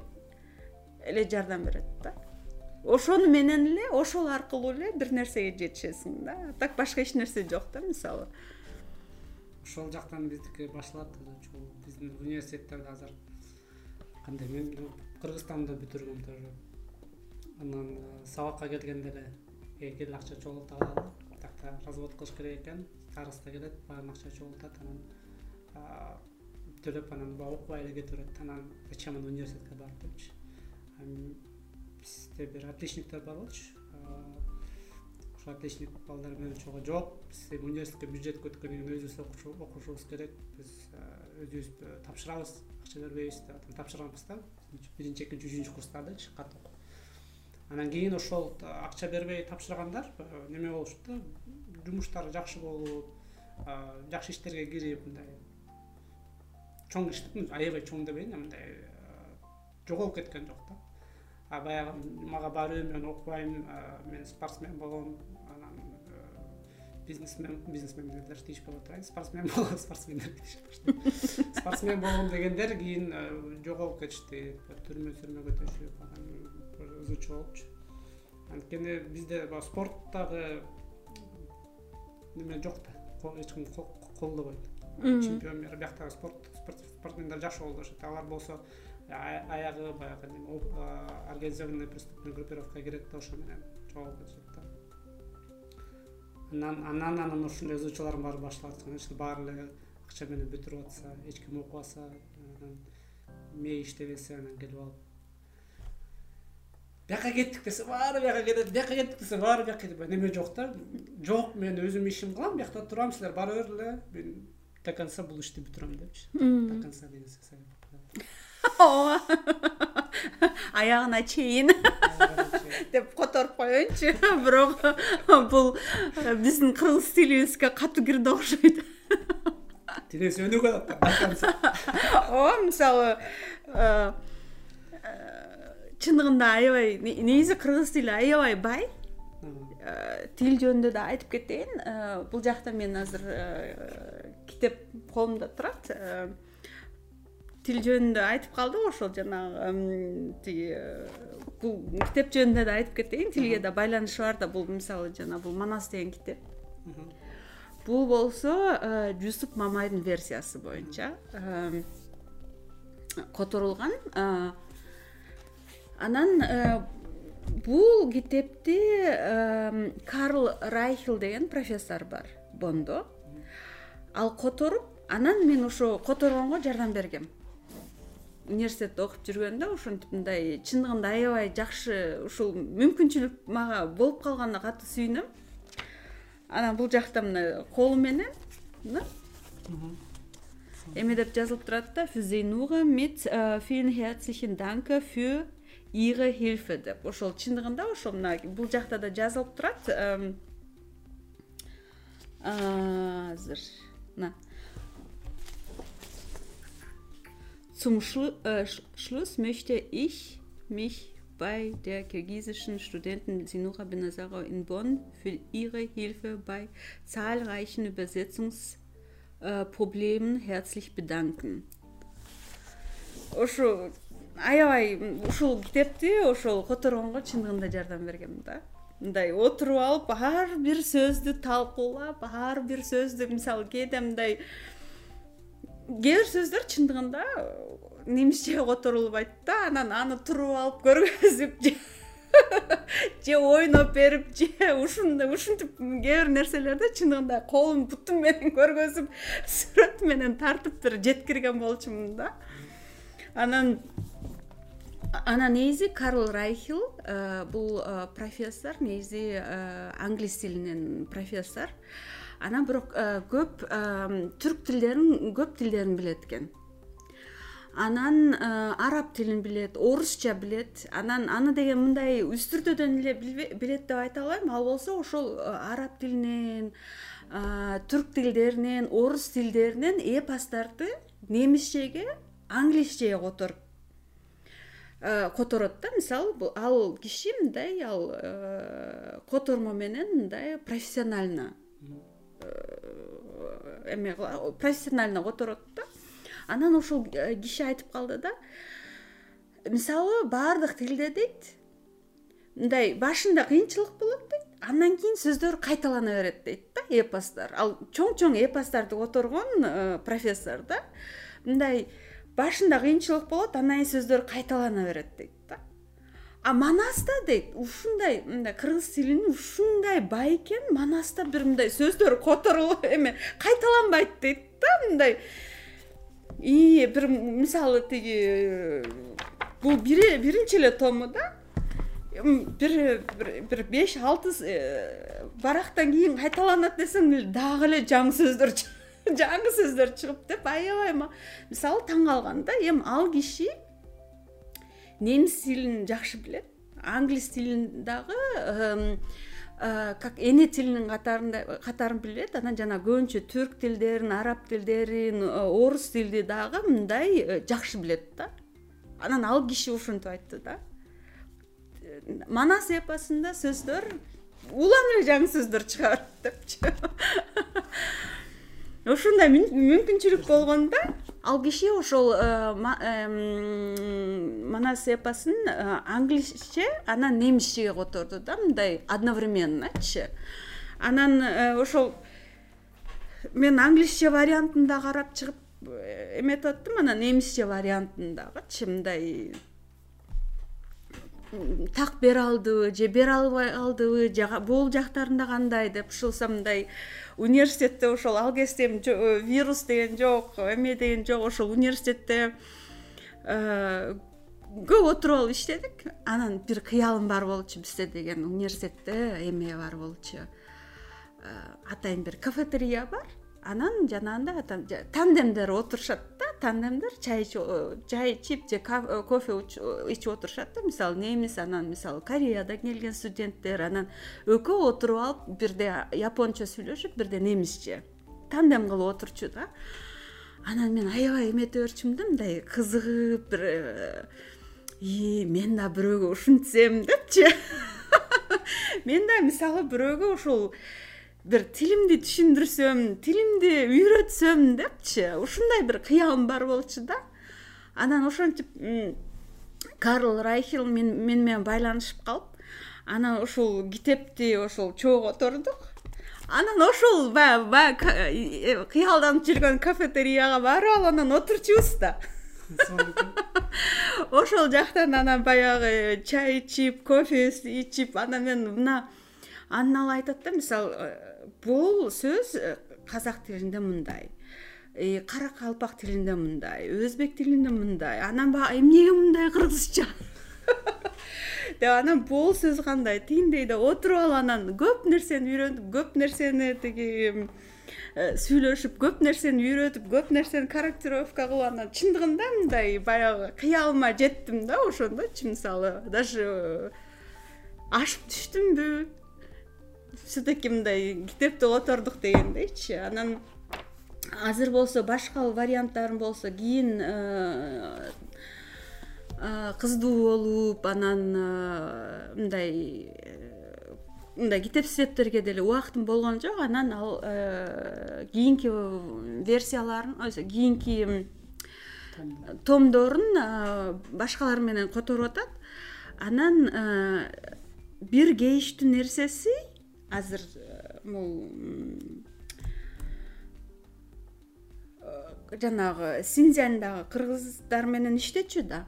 Speaker 2: эле жардам берет да ошону менен эле ошол аркылуу эле бир нерсеге жетишесиң да. Так башка эч нерсе жок да мисалы.
Speaker 1: Ошол жактан биздики башталат биздин университеттерде азыр кандай мен кыргызстанды бүтүргөм тоже. Анан э, сабакка келгенде эле кел акча чогултып алалы тиякта развод кылыш керек экен староста келет баарын акча чогултат анан төлөп анан окубай эле кете берет анан зачем анда университетке барып депчи бизде бир отличниктер бар болчу ошо отличник балдар менен чогуу жок. Биз эми университетке бюджетке өткөндөн кийин өзүбүз окушубуз керек. Биз өзүбүз тапшырабыз акча бербейбиз деп анан тапшырганбыз да. Биринчи экинчи үчүнчү курстардычы катуу анан кийин ошол акча бербей тапшыргандар неме болушут да жумуштары жакшы болуп жакшы иштерге кирип мындай чоң иш аябай чоң дебейин мындай жоголуп кеткен жок да а баягы мага барып мен окубайм мен спортсмен болом анан бизнесмен бизнесмендер тийишпей атырайын спортсмен болом спортсмендер тийишип спортсмен болом дегендер кийин жоголуп кетишти түрмө сүрмөгө төшүп анан ызычуу болупчу анткени бизде баягы спорттогу неме жок да эч ким колдобойт. Чемпион бияктагы спортсмендер жакшы колдошот алар болсо аягы баягы организованный преступный группировкага кирет да ошо менен. Жоголуп кетишет да. Анан анан анан ушундай ызычуулардын баары башталат конечно баары эле акча менен бүтүрүп атса эч ким окубаса анан мээ иштебесе анан келип алып. Бияка кеттик десе баары бияка кетет бияка кеттик десе баары бияка кетет неме жок да? Жок мен өзүм ишимди кылам биякта турам силер бара бер эле мен до конца бул ишти бүтүрөм депчи. До конца деген
Speaker 2: ооба аягына чейин. Деп которуп коеюнчу. Бирок бул биздин кыргыз стилибизге катуу кирди окшойт.
Speaker 1: Тилиңиз өнүгүп атат
Speaker 2: ооба мисалы. Э, э, чындыгында аябай негизи кыргыз тили аябай бай. Э, тил жөнүндө да айтып кетейин. Бул жакта мен азыр китеп колумда турат. Э, тил жөнүндө айтып калдык ошол жанагы тиги э, бул китеп жөнүндө да айтып кетейин. Тилге да байланышы бар да бул мисалы жана бул манас деген китеп. Бул болсо э, жусуп мамайдын версиясы боюнча которулган анан бул китепти карл райхел деген профессор бар бондо. Ал которуп анан мен ошо которгонго жардам бергем университетте окуп жүргөндө ошентип мындай чындыгында аябай жакшы ушул мүмкүнчүлүк мага болуп калганына катуу сүйүнөм. Анан бул жакта мына колу менен мына эме деп жазылып турат да фюзейнуга мит vielen herzlichen danke für ihre hilfe деп. Ошол чындыгында ошол мына бул жакта да жазылып турат. Азыр zum äh, schluss möchte ich mich bei der kirgisischen studentin sinura benazaro in bonn für ihre hilfe bei zahlreichen übersetzungsproblemen herzlich bedanken. Ошо аябай ушул китепти ошол которгонго чындыгында жардам бергем да. Мындай отуруп алып ар бир сөздү талкуулап ар бир сөздү мисалы кээде мындай кээ бир сөздөр чындыгында немисче которулбайт да анан аны туруп алып көргөзүп же ойноп берип же ушундай ушинтип кээ бир нерселерди чындыгында колум бутум менен көргөзүп сүрөт менен тартып бир жеткирген болчумун да. Анан анан негизи карл райхил э, бул э, профессор негизи э, англис тилинен профессор анан бирок көп түрк тилдерин көп тилдерин билет экен. Анан араб тилин билет орусча билет. Анан аны деген мындай үстүртөдөн эле билет деп айта албайм. Ал болсо ошол араб тилинен түрк тилдеринен орус тилдеринен эпосторду немисчеге англисчеге которуп Э, которот да. Мисалы ал киши мындай ал э, котормо менен мындай профессионально. э, эме профессионально которот да. Анан ушул киши айтып калды да. Мисалы баардык тилде дейт. Мындай башында кыйынчылык болот дейт. Андан кийин сөздөр кайталана берет дейт да эпостор. Ал чоң чоң эпосторду которгон профессор да. Мындай башында кыйынчылык болот андан кийин сөздөр кайталана берет дейт а манаста дейт ушундай мындай кыргыз тилинин ушундай бай экен манаста бир мындай сөздөр которулуп эме кайталанбайт дейт да мындай. И бир мисалы тиги бул биринчи эле тому да. Бир бир беш алты э, барактан кийин кайталанат десең дагы эле жаңы сөздөр жаңы сөздөр чыгып деп аябай мисалы таң калган да эми ал киши немис тилин жакшы билет. Англис тилин дагы как эне тилинин катарында катарын билет. Анан жана көбүнчө түрк тилдерин араб тилдерин орус тилди дагы мындай э, жакшы билет да. Анан ал киши ушинтип айтты да. Манас эпосунда сөздөр улам эле жаңы сөздөр чыга берет депчи ушундай мүмкүнчүлүк болгондо ал киши ошол э, манас эпосун э, англисче анан немисчеге которду да мындай одновременночи анан э, ошол мен англисче вариантын да карап чыгып эметип аттым анан немисче вариантын дагычы мындай так бере алдыбы же бере албай калдыбы же бул жактарында кандай деп ушулса мындай университетте ошол ал кезде эми вирус деген жок эме деген жок ошол университетте э, көп отуруп алып иштедик. Анан бир кыялым бар болчу бизде деген университетте эме бар болчу? Э, атайын бир кафетерия бар анан жанагындай тандемдер отурушат да тандемдер чай чай ичип же кофе ичип отурушат да. Мисалы немис анан мисалы кореядан келген студенттер анан экөө отуруп алып бирде япончо сүйлөшүп бирде немисче тандем кылып отурчу да. Анан мен аябай эметип берчүмүн да мындай кызыгып бир и мен да бирөөгө ушинтсем депчи. Мен да мисалы бирөөгө ушул бир тилимди түшүндүрсөм тилимди үйрөтсөм депчи. Ушундай бир кыялым бар болчу да. Анан ошентип карл райхел мен менен байланышып калып анан ушул китепти ошол чогуу котордук анан ошол баягы баягы кыялданып жүргөн кафетерияга барып алып анан отурчубуз да. Ошол жактан анан баягы чай ичип кофе ичип анан мен мына анан ал айтат да мисалы э, бул сөз э, казак тилинде мындай э, каракалпак тилинде мындай өзбек тилинде мындай анан баягы эмнеге мындай кыргызча? Деп анан бул сөз кандай тигиндей деп отуруп алып анан көп нерсени үйрөнүп көп нерсени тиги сүйлөшүп көп нерсени үйрөтүп көп нерсени корректировка кылып анан чындыгында мындай баягы кыялыма жеттим да ошондочу мисалы даже ашып түштүмбү все таки мындай китепти котордук дегендейчи анан азыр болсо башка варианттарын болсо кийин э, э, кыздуу болуп анан э, мындай мындай китеп издептерге деле убактым болгон жок. Анан ал кийинки версияларын кийинки томдорун башкалар менен которуп атат. Анан бир кейиштүү нерсеси азыр могу э, жанагы синьцзяндагы кыргыздар менен иштечү да.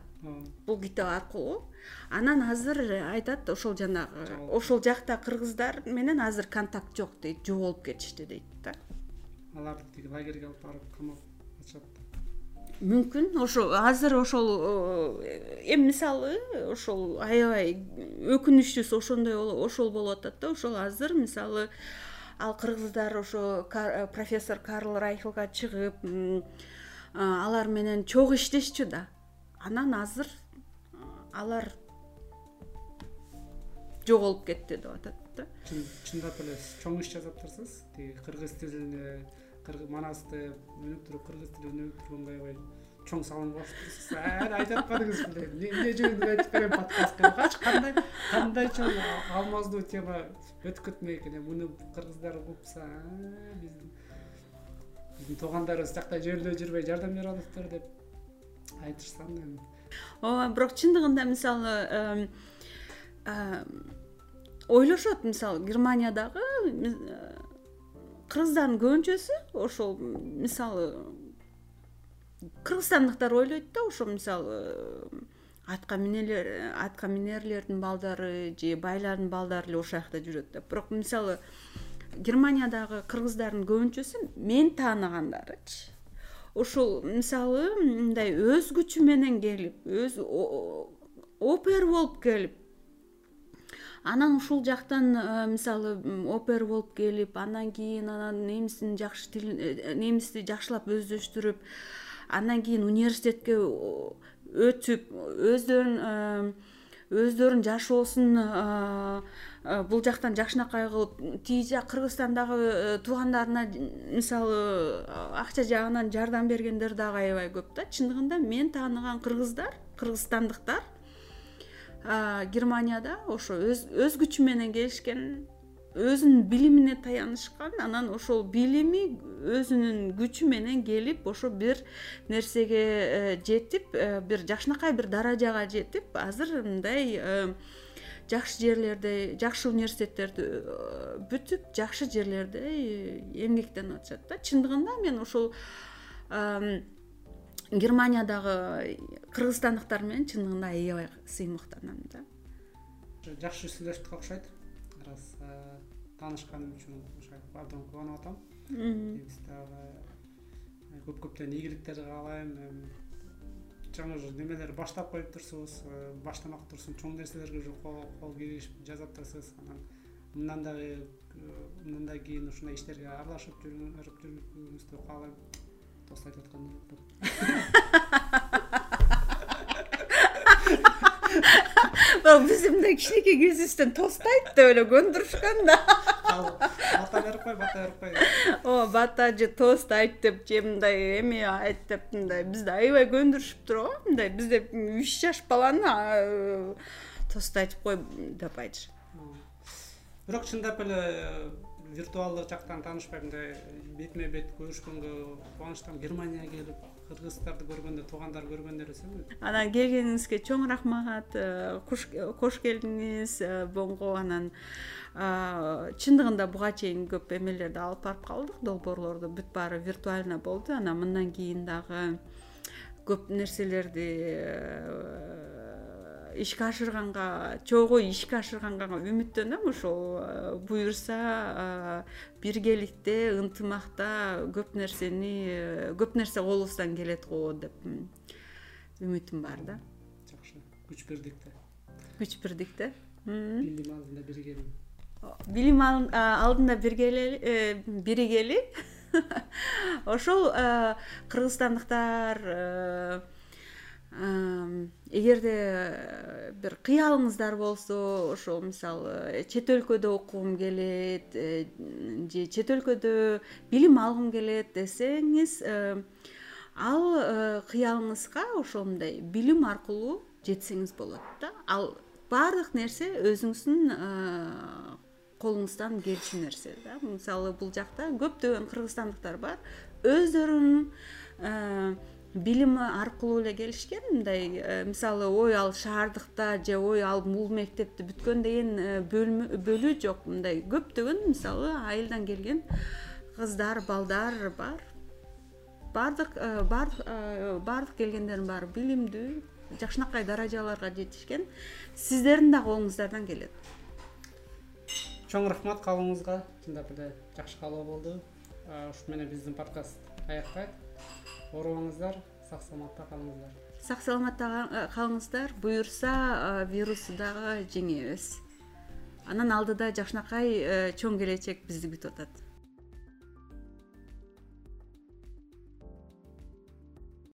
Speaker 2: Бул китеп аркылуу. Анан азыр айтат ошол жанагы ошол жакта кыргыздар менен азыр контакт жок дейт жоголуп кетишти дейт да.
Speaker 1: Аларды тиги лагерьге алып барып камап
Speaker 2: мүмкүн. Ошо азыр ошол э, эми мисалы ошол аябай өкүнүчтүүсү ошондой ошол болуп атат да. Ошол азыр мисалы ал кыргыздар ошо э, профессор карл райхлга чыгып алар менен чогуу иштешчү да. Анан азыр алар жоголуп кетти деп атат да.
Speaker 1: Чындап эле чоң иш жасаптырсыз тиги кыргыз тилине манасты өнүктүрүп кыргыз тилин өнүктүргөнгө аябай чоң салым кошуптурсуз әлі айтып атпадыңыз беле эмне жөнүндө айтып берем подкастчы кандай кандай чоң алмаздуу тема өтүп кетмек экен эми? Муну кыргыздар укса биздин биздин туугандарыбыз тиякта жөлдө жүрбөй жардам берип атыптыр деп айтышса эми.
Speaker 2: Ооба бирок чындыгында мисалы ойлошот. Мисалы германиядагы кыргыздардын көбүнчөсү ошол мисалы кыргызстандыктар ойлойт да ошо мисалы атка минерлердин балдары же байлардын балдары эле ошол жакта жүрөт деп бирок мисалы германиядагы кыргыздардын көбүнчөсү мен тааныгандарычы. Ушул мисалы мындай өз күчү менен келип өз опер болуп келип анан ушул жактан э, мисалы опер болуп келип андан кийин анан немистин жакшы тилин э, немисти жакшылап өздөштүрүп андан кийин университетке өтүп өздөрүн э, өздөрүнүн жашоосун бул жактан жакшынакай кылып тиги кыргызстандагы туугандарына мисалы акча жагынан жардам бергендер дагы аябай көп да. Чындыгында мен тааныган кыргыздар кыргызстандыктар германияда ошо өз күчү менен келишкен өзүнүн билимине таянышкан анан ошол билими өзүнүн күчү менен келип ошо бир нерсеге э, жетип э, бир жакшынакай бир даражага жетип азыр мындай э, жакшы жерлерде жакшы университеттерди бүтүп жакшы жерлерде эмгектенип атышат да. Чындыгында мен ушул германиядагы кыргызстандыктар менен чындыгында аябай сыймыктанам да.
Speaker 1: Жакшы сүйлөштүк окшойт. Раз таанышканым үчүн ошо абдан кубанып атам. Биз дагы көп көптөн ийгиликтер каалайм жаңы уже немелер баштап коюп турсуңуз баштамак турсун чоң нерселерге уже кол кийишип жасап турсуңуз. Анан мындан дагы мындан кийин ушундай иштерге аралашып жүрүүңүздү каалайм тост айтып аткандай
Speaker 2: болуптур биз мындай кичинекей кезибизден тост айт деп эле көндүрүшкөн да.
Speaker 1: Бата берип кой бата берип кой.
Speaker 2: Ооба бата же тост айт деп же мындай эме айт деп мындай бизди аябай көндүрүшүптүр го мындай бизде үч жаш баланы тост айтып кой деп айтышат
Speaker 1: бирок чындап эле виртуалдык жактан таанышпай мындай бетме бет көрүшкөнгө кубанычтамын германияга келип кыргыздарды көргөндө туугандарды көргөндө эле
Speaker 2: анан келгениңизге чоң рахмат э, кош келдиңиз э, боңго анан чындыгында буга чейин көп эмелерди алып барып калдык. Долбоорлорду бүт баары виртуально болду. Анан мындан кийин дагы көп нерселерди э, ишке ашырганга чогуу ишке ашырганга үмүттөнөм ошол э, буюрса э, биргеликте ынтымакта көп нерсени э, көп нерсе колубуздан келет го деп үмүтүм бар да.
Speaker 1: Жакшы. Күч бирдикте
Speaker 2: күч бирдикте
Speaker 1: билим алдында биригели
Speaker 2: билим алдында биргели биригели. Ошол кыргызстандыктар эгерде э, бир кыялыңыздар болсо ошол мисалы чет өлкөдө окугум келет э, же чет өлкөдө билим алгым келет десеңиз э, ал кыялыңызга ошондой билим аркылуу жетсеңиз болот да. Ал баардык нерсе өзүңүздүн колуңуздан келчү нерсе да. Мисалы бул жакта көптөгөн кыргызстандыктар бар. Өздөрүнүн билими аркылуу эле келишкен. Мындай э, мисалы ой ал шаардыкта же ой ал бул мектепти бүткөн деген э, бөлүү жок. Мындай көптөгөн мисалы айылдан келген кыздар балдар бар. Баардык э, баардык келгендердин баары билимдүү жакшынакай даражаларга жетишкен. Сиздердин да колуңуздардан келет.
Speaker 1: Чоң рахмат каалооңузга чындап эле жакшы каалоо болду. Ушу менен биздин подкаст аякпайт оорубаңыздар сак саламатта калыңыздар.
Speaker 2: Сак саламатта калыңыздар. Буюрса вирусту дагы жеңебиз. Анан алдыда жакшынакай э, чоң келечек бизди күтүп атат